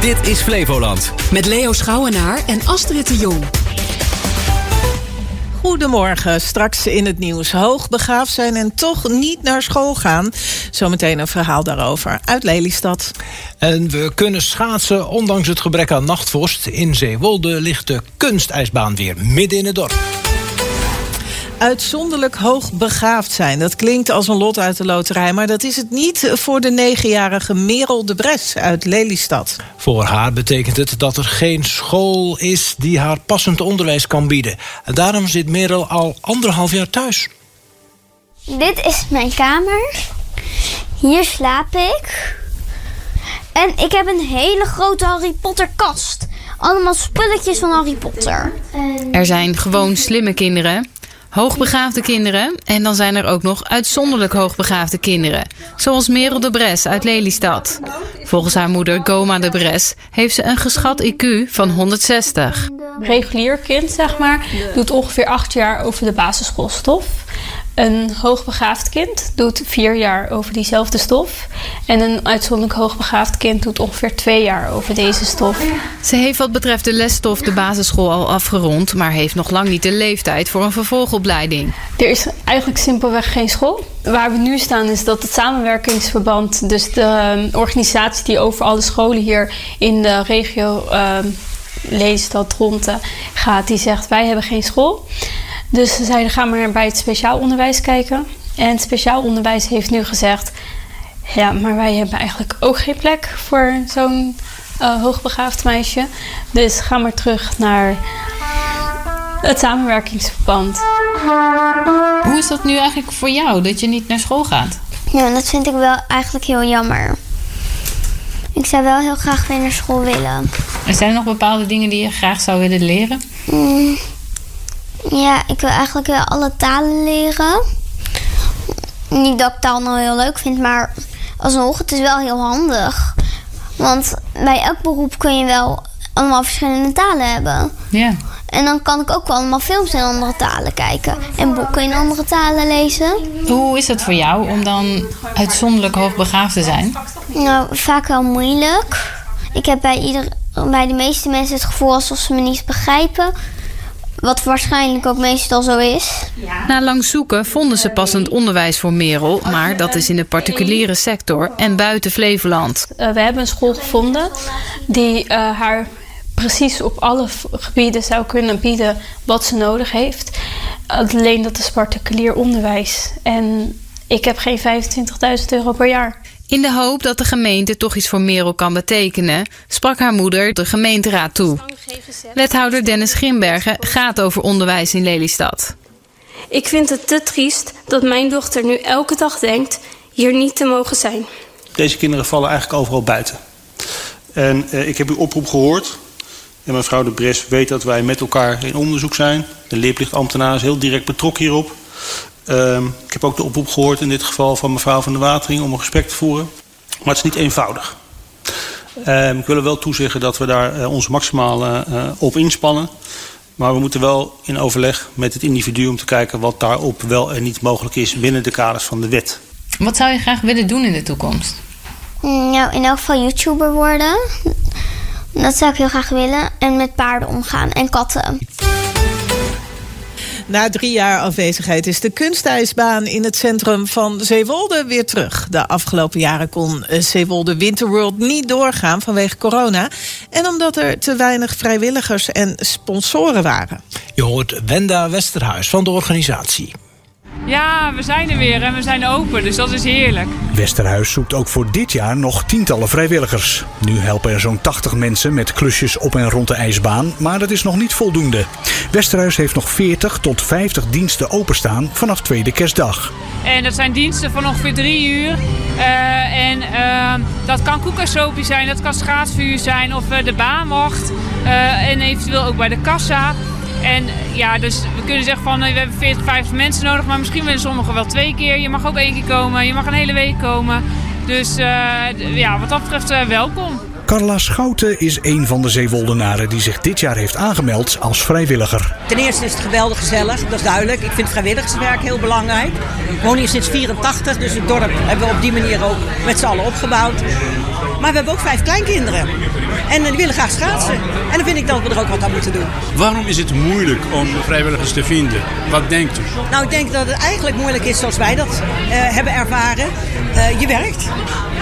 Dit is Flevoland. Met Leo Schouwenaar en Astrid de Jong. Goedemorgen, straks in het nieuws. Hoogbegaafd zijn en toch niet naar school gaan. Zometeen een verhaal daarover uit Lelystad. En we kunnen schaatsen ondanks het gebrek aan nachtvorst. In Zeewolde ligt de kunstijsbaan weer midden in het dorp uitzonderlijk hoogbegaafd zijn. Dat klinkt als een lot uit de loterij, maar dat is het niet voor de negenjarige Merel de Bres uit Lelystad. Voor haar betekent het dat er geen school is die haar passend onderwijs kan bieden. En daarom zit Merel al anderhalf jaar thuis. Dit is mijn kamer. Hier slaap ik. En ik heb een hele grote Harry Potter kast. Allemaal spulletjes van Harry Potter. Er zijn gewoon slimme kinderen hoogbegaafde kinderen en dan zijn er ook nog uitzonderlijk hoogbegaafde kinderen. Zoals Merel de Bres uit Lelystad. Volgens haar moeder Goma de Bres heeft ze een geschat IQ van 160. Regulier kind, zeg maar, doet ongeveer acht jaar over de basisschoolstof. Een hoogbegaafd kind doet vier jaar over diezelfde stof. En een uitzonderlijk hoogbegaafd kind doet ongeveer twee jaar over deze stof. Ze heeft wat betreft de lesstof de basisschool al afgerond, maar heeft nog lang niet de leeftijd voor een vervolgopleiding. Er is eigenlijk simpelweg geen school. Waar we nu staan is dat het samenwerkingsverband, dus de ehm, organisatie die over alle scholen hier in de regio uh, Lelystad, Dronten gaat, die zegt wij hebben geen school. Dus ze zeiden, ga maar bij het speciaal onderwijs kijken. En het speciaal onderwijs heeft nu gezegd... ja, maar wij hebben eigenlijk ook geen plek voor zo'n uh, hoogbegaafd meisje. Dus ga maar terug naar het samenwerkingsverband. Hoe is dat nu eigenlijk voor jou, dat je niet naar school gaat? Ja, dat vind ik wel eigenlijk heel jammer. Ik zou wel heel graag weer naar school willen. Er zijn er nog bepaalde dingen die je graag zou willen leren? Mm. Ja, ik wil eigenlijk wel alle talen leren. Niet dat ik taal nou heel leuk vind, maar alsnog, het is wel heel handig. Want bij elk beroep kun je wel allemaal verschillende talen hebben. Ja. En dan kan ik ook wel allemaal films in andere talen kijken. En boeken in andere talen lezen. Hoe is het voor jou om dan uitzonderlijk hoogbegaafd te zijn? Nou, vaak wel moeilijk. Ik heb bij, ieder, bij de meeste mensen het gevoel alsof ze me niet begrijpen. Wat waarschijnlijk ook meestal zo is. Na lang zoeken vonden ze passend onderwijs voor Merel, maar dat is in de particuliere sector en buiten Flevoland. Uh, we hebben een school gevonden die uh, haar precies op alle gebieden zou kunnen bieden wat ze nodig heeft. Alleen dat is particulier onderwijs. En ik heb geen 25.000 euro per jaar. In de hoop dat de gemeente toch iets voor Merel kan betekenen, sprak haar moeder de gemeenteraad toe. Wethouder Dennis Grimbergen gaat over onderwijs in Lelystad. Ik vind het te triest dat mijn dochter nu elke dag denkt hier niet te mogen zijn. Deze kinderen vallen eigenlijk overal buiten. En uh, ik heb uw oproep gehoord. En mevrouw de Bres weet dat wij met elkaar in onderzoek zijn. De leerplichtambtenaar is heel direct betrokken hierop. Uh, ik heb ook de oproep gehoord in dit geval van mevrouw van der Watering om een gesprek te voeren. Maar het is niet eenvoudig. Uh, ik wil er wel toezeggen dat we daar uh, ons maximaal uh, op inspannen. Maar we moeten wel in overleg met het individu om te kijken wat daarop wel en niet mogelijk is binnen de kaders van de wet. Wat zou je graag willen doen in de toekomst? Nou, in elk geval YouTuber worden. Dat zou ik heel graag willen. En met paarden omgaan en katten. Na drie jaar afwezigheid is de kunstijsbaan in het centrum van Zeewolde weer terug. De afgelopen jaren kon Zeewolde Winterworld niet doorgaan vanwege corona. En omdat er te weinig vrijwilligers en sponsoren waren. Je hoort Wenda Westerhuis van de organisatie. Ja, we zijn er weer en we zijn open, dus dat is heerlijk. Westerhuis zoekt ook voor dit jaar nog tientallen vrijwilligers. Nu helpen er zo'n 80 mensen met klusjes op en rond de ijsbaan, maar dat is nog niet voldoende. Westerhuis heeft nog 40 tot 50 diensten openstaan vanaf tweede kerstdag. En dat zijn diensten van ongeveer drie uur. Uh, en uh, dat kan koekasopie zijn, dat kan schaatsvuur zijn of uh, de baanwacht. en eventueel ook bij de kassa. En ja, dus we kunnen zeggen van we hebben 40, 50 mensen nodig, maar misschien willen sommigen wel twee keer. Je mag ook één keer komen, je mag een hele week komen. Dus uh, ja, wat dat betreft uh, welkom. Carla Schouten is een van de Zeewoldenaren die zich dit jaar heeft aangemeld als vrijwilliger. Ten eerste is het geweldig gezellig, dat is duidelijk. Ik vind vrijwilligerswerk heel belangrijk. Ik woon hier sinds 84, dus het dorp hebben we op die manier ook met z'n allen opgebouwd. Maar we hebben ook vijf kleinkinderen. En die willen graag schaatsen. En dan vind ik dat we er ook wat aan moeten doen. Waarom is het moeilijk om vrijwilligers te vinden? Wat denkt u? Nou, ik denk dat het eigenlijk moeilijk is zoals wij dat uh, hebben ervaren. Uh, je werkt.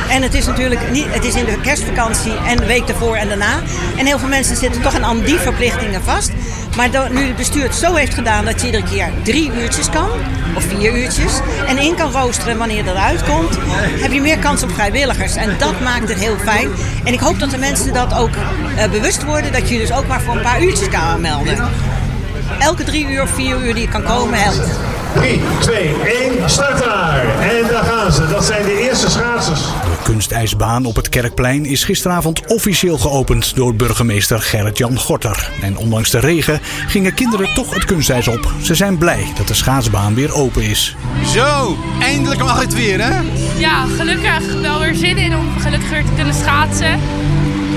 En het is natuurlijk niet, het is in de kerstvakantie en de week daarvoor en daarna. En heel veel mensen zitten toch aan die verplichtingen vast. Maar nu het bestuur het zo heeft gedaan dat je iedere keer drie uurtjes kan, of vier uurtjes, en in kan roosteren wanneer dat uitkomt, heb je meer kans op vrijwilligers. En dat maakt het heel fijn. En ik hoop dat de mensen dat ook uh, bewust worden, dat je dus ook maar voor een paar uurtjes kan aanmelden. Elke drie uur of vier uur die je kan komen helpt. 3, 2, 1, start daar. En daar gaan ze. Dat zijn de eerste schaatsers. De kunstijsbaan op het Kerkplein is gisteravond officieel geopend door burgemeester Gerrit-Jan Gorter. En ondanks de regen gingen kinderen toch het kunstijs op. Ze zijn blij dat de schaatsbaan weer open is. Zo, eindelijk mag het weer, hè? Ja, gelukkig wel weer zin in om gelukkig weer te kunnen schaatsen.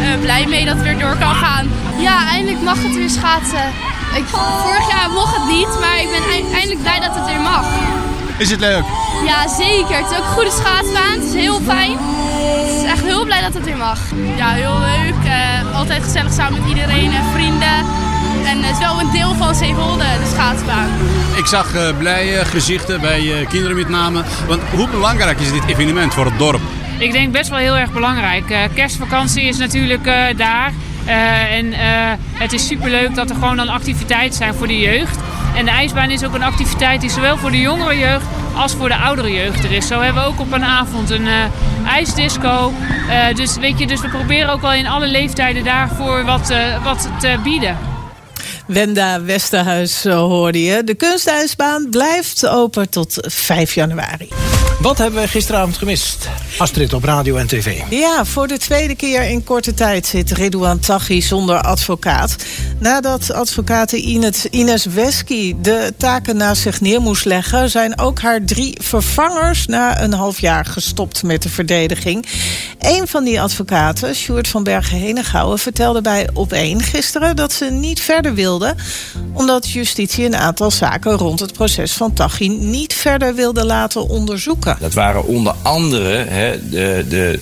Uh, blij mee dat het weer door kan gaan. Ja, eindelijk mag het weer schaatsen. Ik, vorig jaar mocht het niet, maar ik ben eindelijk blij dat het weer mag. Is het leuk? Ja, zeker. Het is ook een goede schaatsbaan. Het is heel fijn. Ik ben echt heel blij dat het weer mag. Ja, heel leuk. Uh, altijd gezellig samen met iedereen en vrienden. En het is wel een deel van Zeewolde, de schaatsbaan. Ik zag uh, blije gezichten bij uh, kinderen met name. Want hoe belangrijk is dit evenement voor het dorp? Ik denk best wel heel erg belangrijk. kerstvakantie is natuurlijk daar. Uh, en het is superleuk dat er gewoon dan activiteiten zijn voor de jeugd. En de ijsbaan is ook een activiteit die zowel voor de jongere jeugd als voor de oudere jeugd er is. Zo hebben we ook op een avond een ijsdisco. dus, weet je, dus we proberen ook wel in alle leeftijden daarvoor wat, wat te bieden. Wenda Westerhuis hoorde je. De kunstijsbaan blijft open tot 5 januari. Wat hebben we gisteravond gemist? Astrid op radio en tv. Ja, voor de tweede keer in korte tijd zit Ridouan Taghi zonder advocaat. Nadat advocaat Ines Wesky de taken naast zich neer moest leggen... zijn ook haar drie vervangers na een half jaar gestopt met de verdediging. Een van die advocaten, Sjoerd van Bergen-Henegouwen... vertelde bij Op1 gisteren dat ze niet verder wilde... omdat justitie een aantal zaken rond het proces van Taghi... niet verder wilde laten onderzoeken. Dat waren onder andere hè, de, de,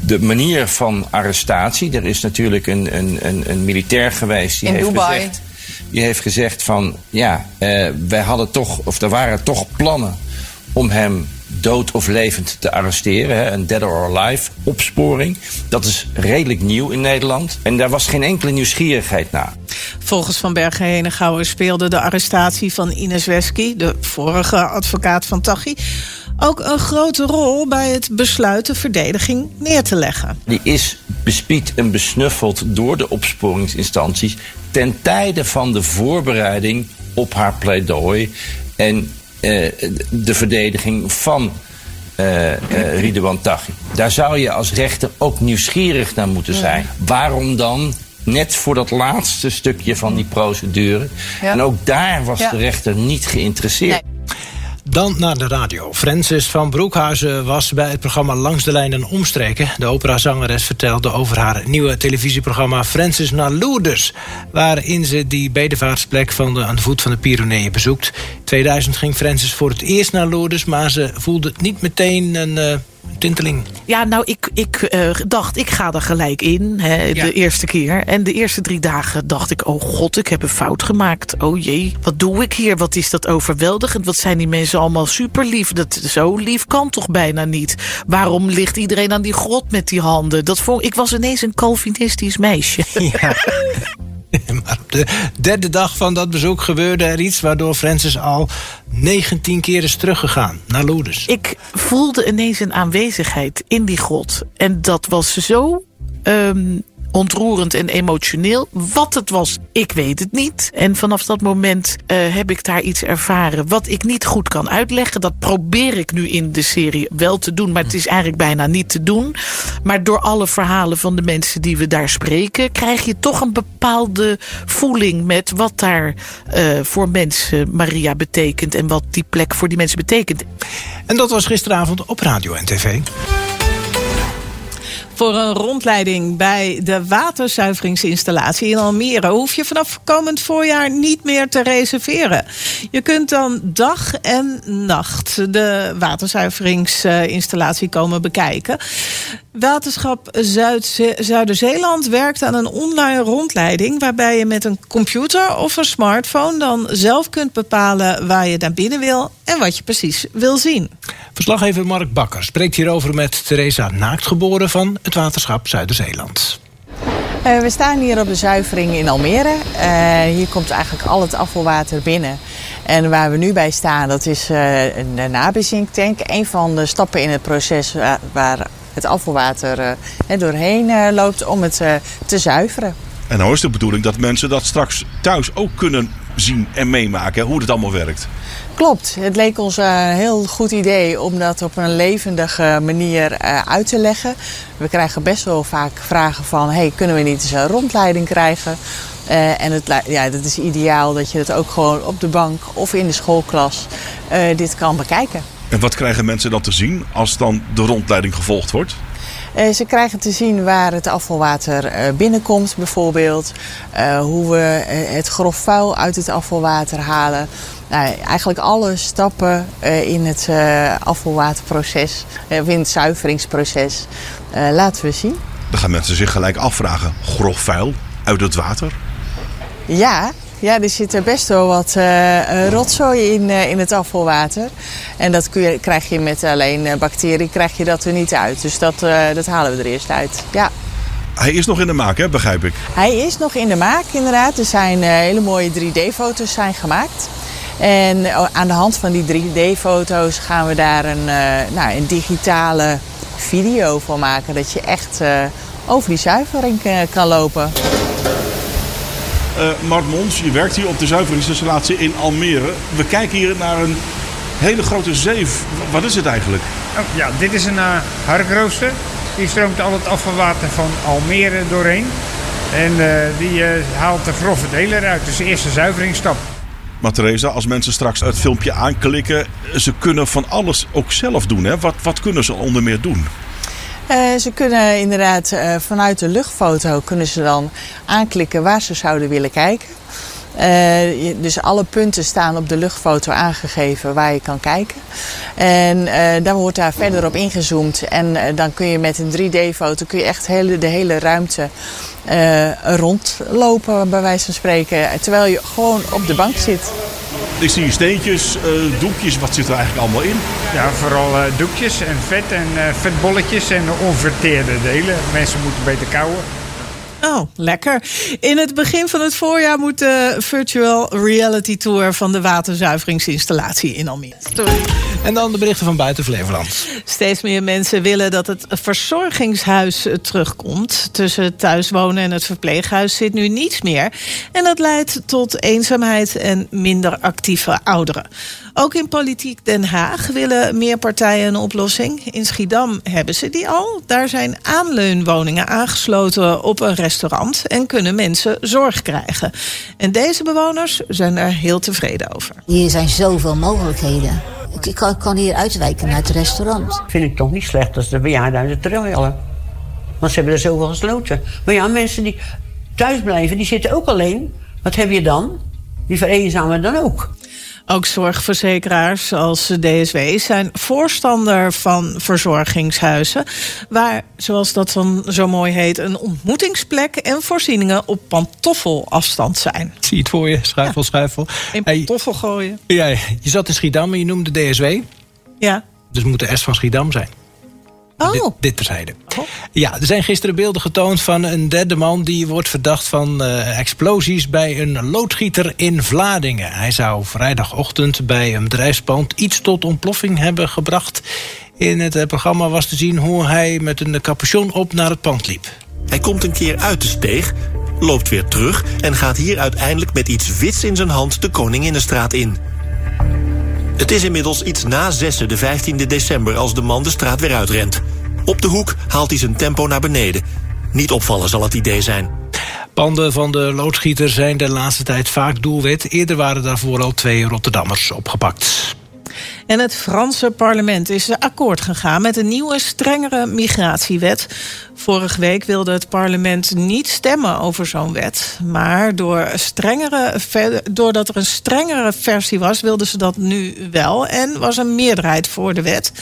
de manier van arrestatie. Er is natuurlijk een, een, een, een militair geweest die In heeft Dubai. gezegd. Die heeft gezegd van ja, eh, wij hadden toch, of er waren toch plannen om hem dood of levend te arresteren. Hè, een dead or alive opsporing. Dat is redelijk nieuw in Nederland. En daar was geen enkele nieuwsgierigheid naar. Volgens Van Bergen Henegouwen speelde de arrestatie van Ines Wesky, de vorige advocaat van Taghi, ook een grote rol bij het besluit de verdediging neer te leggen. Die is bespied en besnuffeld door de opsporingsinstanties ten tijde van de voorbereiding op haar pleidooi en uh, de verdediging van uh, uh, Ridwan Taghi. Daar zou je als rechter ook nieuwsgierig naar moeten zijn. Ja. Waarom dan net voor dat laatste stukje van die procedure? Ja. En ook daar was ja. de rechter niet geïnteresseerd. Nee. Dan naar de radio. Francis van Broekhuizen was bij het programma Langs de Lijn en Omstreken. De operazangeres vertelde over haar nieuwe televisieprogramma Francis naar Lourdes. Waarin ze die bedevaartsplek van de, aan de voet van de Pyreneeën bezoekt. In 2000 ging Francis voor het eerst naar Lourdes, maar ze voelde niet meteen een... Uh, tinteling. Ja, nou, ik, ik uh, dacht, ik ga er gelijk in, hè, de eerste keer. En de eerste drie dagen dacht ik, oh god, ik heb een fout gemaakt. Oh jee, wat doe ik hier? Wat is dat overweldigend? Wat zijn die mensen allemaal super lief? Dat, zo lief kan toch bijna niet? Waarom ligt iedereen aan die grot met die handen? Dat vond, ik was ineens een Calvinistisch meisje. Ja. De derde dag van dat bezoek gebeurde er iets... waardoor Francis al 19 keer is teruggegaan naar Lourdes. Ik voelde ineens een aanwezigheid in die grot. En dat was zo... Um, ontroerend en emotioneel. Wat het was, ik weet het niet. En vanaf dat moment uh, heb ik daar iets ervaren wat ik niet goed kan uitleggen. Dat probeer ik nu in de serie wel te doen, maar het is eigenlijk bijna niet te doen. Maar door alle verhalen van de mensen die we daar spreken, krijg je toch een bepaalde voeling met wat daar uh, voor mensen Maria betekent en wat die plek voor die mensen betekent. En dat was gisteravond op radio en tv. Voor een rondleiding bij de waterzuiveringsinstallatie in Almere hoef je vanaf komend voorjaar niet meer te reserveren. Je kunt dan dag en nacht de waterzuiveringsinstallatie komen bekijken. Waterschap Zuid- Zuiderzeeland werkt aan een online rondleiding waarbij je met een computer of een smartphone dan zelf kunt bepalen waar je naar binnen wil en wat je precies wil zien. Verslaggever Mark Bakker spreekt hierover met Theresa Naaktgeboren van het Waterschap Zuiderzeeland. Uh, we staan hier op de zuivering in Almere. Uh, hier komt eigenlijk al het afvalwater binnen. En waar we nu bij staan, dat is uh, een nabezinktank. Een van de stappen in het proces waar, waar het afvalwater doorheen loopt om het te zuiveren. En nou is de bedoeling dat mensen dat straks thuis ook kunnen zien en meemaken, hoe het allemaal werkt. Klopt. Het leek ons een heel goed idee om dat op een levendige manier uit te leggen. We krijgen best wel vaak vragen van... Hey, kunnen we niet eens een rondleiding krijgen? Uh, en het, ja, dat is ideaal dat je het ook gewoon op de bank of in de schoolklas dit kan bekijken. En wat krijgen mensen dan te zien als dan de rondleiding gevolgd wordt? Uh, ze krijgen te zien waar het afvalwater uh, binnenkomt, bijvoorbeeld. Uh, hoe we het grof vuil uit het afvalwater halen. Nou, eigenlijk alle stappen in het afvalwaterproces, in het zuiveringsproces, laten we zien. Dan gaan mensen zich gelijk afvragen: grof vuil uit het water? Ja, ja, er zit er best wel wat uh, rotzooi in, uh, in het afvalwater. En dat kun je, krijg je met alleen uh, bacteriën krijg je dat er niet uit. Dus dat, dat halen we er eerst uit. Ja. Hij is nog in de maak, hè, begrijp ik? Hij is nog in de maak, inderdaad. Er zijn hele mooie 3D-foto's zijn gemaakt. En aan de hand van die 3D-foto's gaan we daar een, nou, een digitale video van maken. Dat je echt over die zuivering kan lopen. Uh, Mart Mons, je werkt hier op de zuiveringsinstallatie in Almere. We kijken hier naar een hele grote zeef. Wat is het eigenlijk? Oh, ja, dit is een uh, harkrooster. Die stroomt al het afvalwater van Almere doorheen. En uh, die haalt de grove delen eruit. Dus de eerste zuiveringsstap. Maar Theresa, als mensen straks het filmpje aanklikken... ze kunnen van alles ook zelf doen. Hè? Wat, wat kunnen ze onder meer doen? Uh, ze kunnen inderdaad uh, vanuit de luchtfoto kunnen ze dan aanklikken waar ze zouden willen kijken. Uh, dus alle punten staan op de luchtfoto aangegeven waar je kan kijken. En dan wordt daar verder op ingezoomd. En dan kun je met een 3D-foto kun je echt hele, de hele ruimte rondlopen, bij wijze van spreken. Terwijl je gewoon op de bank zit. Ik zie steentjes, uh, doekjes, wat zit er eigenlijk allemaal in? Ja, vooral uh, doekjes en vet en uh, vetbolletjes en onverteerde delen. Mensen moeten beter kauwen. Oh, lekker. In het begin van het voorjaar moet de virtual reality tour van de waterzuiveringsinstallatie in Almere. En dan de berichten van buiten Flevoland. Steeds meer mensen willen dat het verzorgingshuis terugkomt. Tussen het thuiswonen en het verpleeghuis zit nu niets meer. En dat leidt tot eenzaamheid en minder actieve ouderen. Ook in politiek Den Haag willen meer partijen een oplossing. In Schiedam hebben ze die al. Daar zijn aanleunwoningen aangesloten op een restaurant en kunnen mensen zorg krijgen. En deze bewoners zijn er heel tevreden over. Hier zijn zoveel mogelijkheden. Ik kan, hier uitwijken naar het restaurant. Vind ik toch niet slecht als de bejaarden uit terwijl. Want ze hebben er zoveel gesloten. Maar ja, mensen die thuis blijven, die zitten ook alleen. Wat heb je dan? Die vereenzamen dan ook. Ook zorgverzekeraars als DSW zijn voorstander van verzorgingshuizen. Waar, zoals dat dan zo mooi heet, een ontmoetingsplek en voorzieningen op pantoffelafstand zijn. Zie het voor je, schuifel, ja. schuifel. In pantoffel gooien. Ja, je zat in Schiedam en je noemde DSW. Ja. Dus het moet de S van Schiedam zijn. Oh. Dit, dit terzijde. Oh. Ja, er zijn gisteren beelden getoond van een derde man... die wordt verdacht van uh, explosies bij een loodgieter in Vlaardingen. Hij zou vrijdagochtend bij een bedrijfspand iets tot ontploffing hebben gebracht. In het uh, programma was te zien hoe hij met een capuchon op naar het pand liep. Hij komt een keer uit de steeg, loopt weer terug... en gaat hier uiteindelijk met iets wits in zijn hand de Koninginnenstraat in... Het is inmiddels iets na zessen de 15e december als de man de straat weer uitrent. Op de hoek haalt hij zijn tempo naar beneden. Niet opvallen zal het idee zijn. Panden van de loodgieter zijn de laatste tijd vaak doelwit. Eerder waren daarvoor al twee Rotterdammers opgepakt. En het Franse parlement is akkoord gegaan met een nieuwe, strengere migratiewet. Vorige week wilde het parlement niet stemmen over zo'n wet. Maar door strengere, doordat er een strengere versie was, wilden ze dat nu wel. En was een meerderheid voor de wet.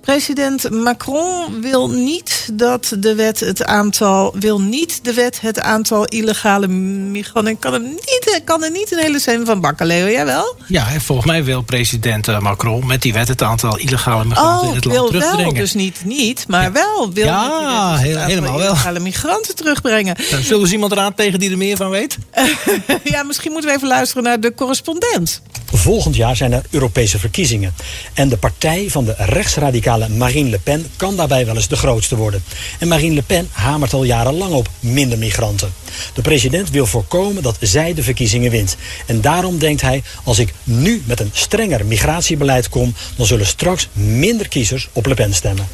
President Macron wil niet dat de wet het aantal. wil niet de wet het aantal illegale migranten. Kan, niet, kan er niet een hele zin van bakken, Leo. Jij wel? Ja, volgens mij wil president eh, Macron met die wet het aantal illegale migranten oh, in het land wil terugbrengen. Wel, dus niet niet, maar wel wil ja, heel, helemaal wel. illegale migranten terugbrengen. Nou, zullen we eens iemand eraan tegen die er meer van weet? ja, misschien moeten we even luisteren naar de correspondent. Volgend jaar zijn er Europese verkiezingen. En de partij van de rechtsradicale Marine Le Pen kan daarbij wel eens de grootste worden. En Marine Le Pen hamert al jarenlang op minder migranten. De president wil voorkomen dat zij de verkiezingen wint. En daarom denkt hij, als ik nu met een strenger migratiebeleid kom... dan zullen straks minder kiezers op Le Pen stemmen.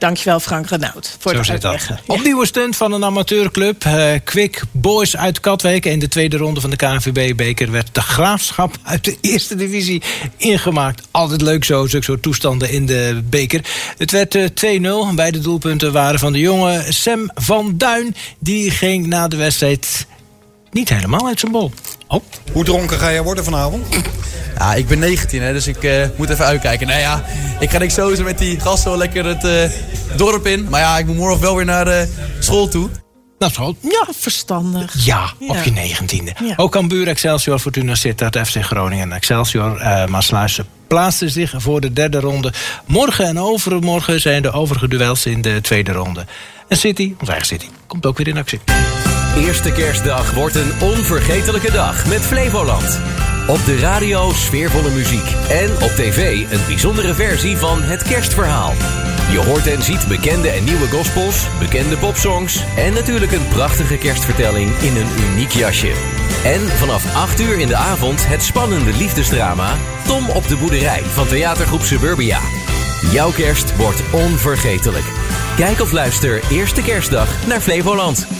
Dankjewel Frank Renaud voor Zo het zit dat. uitleggen. Opnieuw stunt van een amateurclub. Uh, Quick Boys uit Katwijk. In de tweede ronde van de KNVB-beker werd de graafschap uit de eerste divisie ingemaakt. Altijd leuk zo, zulke soort toestanden in de beker. Het werd uh, 2-0. Beide doelpunten waren van de jongen Sam van Duin. Die ging na de wedstrijd niet helemaal uit zijn bol. Oh. Hoe dronken ga jij worden vanavond? Ja, ik ben 19, hè, dus ik uh, moet even uitkijken. Nou ja, ik ga niks sowieso met die gasten wel lekker het uh, dorp in. Maar ja, ik moet morgen wel weer naar uh, school toe. Nou, school? Ja, verstandig. Ja, op je negentiende. Ja. Ook Cambuur, Excelsior, Fortuna Sittard, FC Groningen en Excelsior. Uh, Maasluizen plaatsten zich voor de derde ronde. Morgen en overmorgen zijn de overige duels in de tweede ronde. En City, onze eigen City, komt ook weer in actie. Eerste kerstdag wordt een onvergetelijke dag met Flevoland. Op de radio sfeervolle muziek. En op tv een bijzondere versie van Het Kerstverhaal. Je hoort en ziet bekende en nieuwe gospels, bekende popsongs... en natuurlijk een prachtige kerstvertelling in een uniek jasje. En vanaf 8 uur in de avond het spannende liefdesdrama... Tom op de boerderij van theatergroep Suburbia. Jouw kerst wordt onvergetelijk. Kijk of luister Eerste Kerstdag naar Flevoland.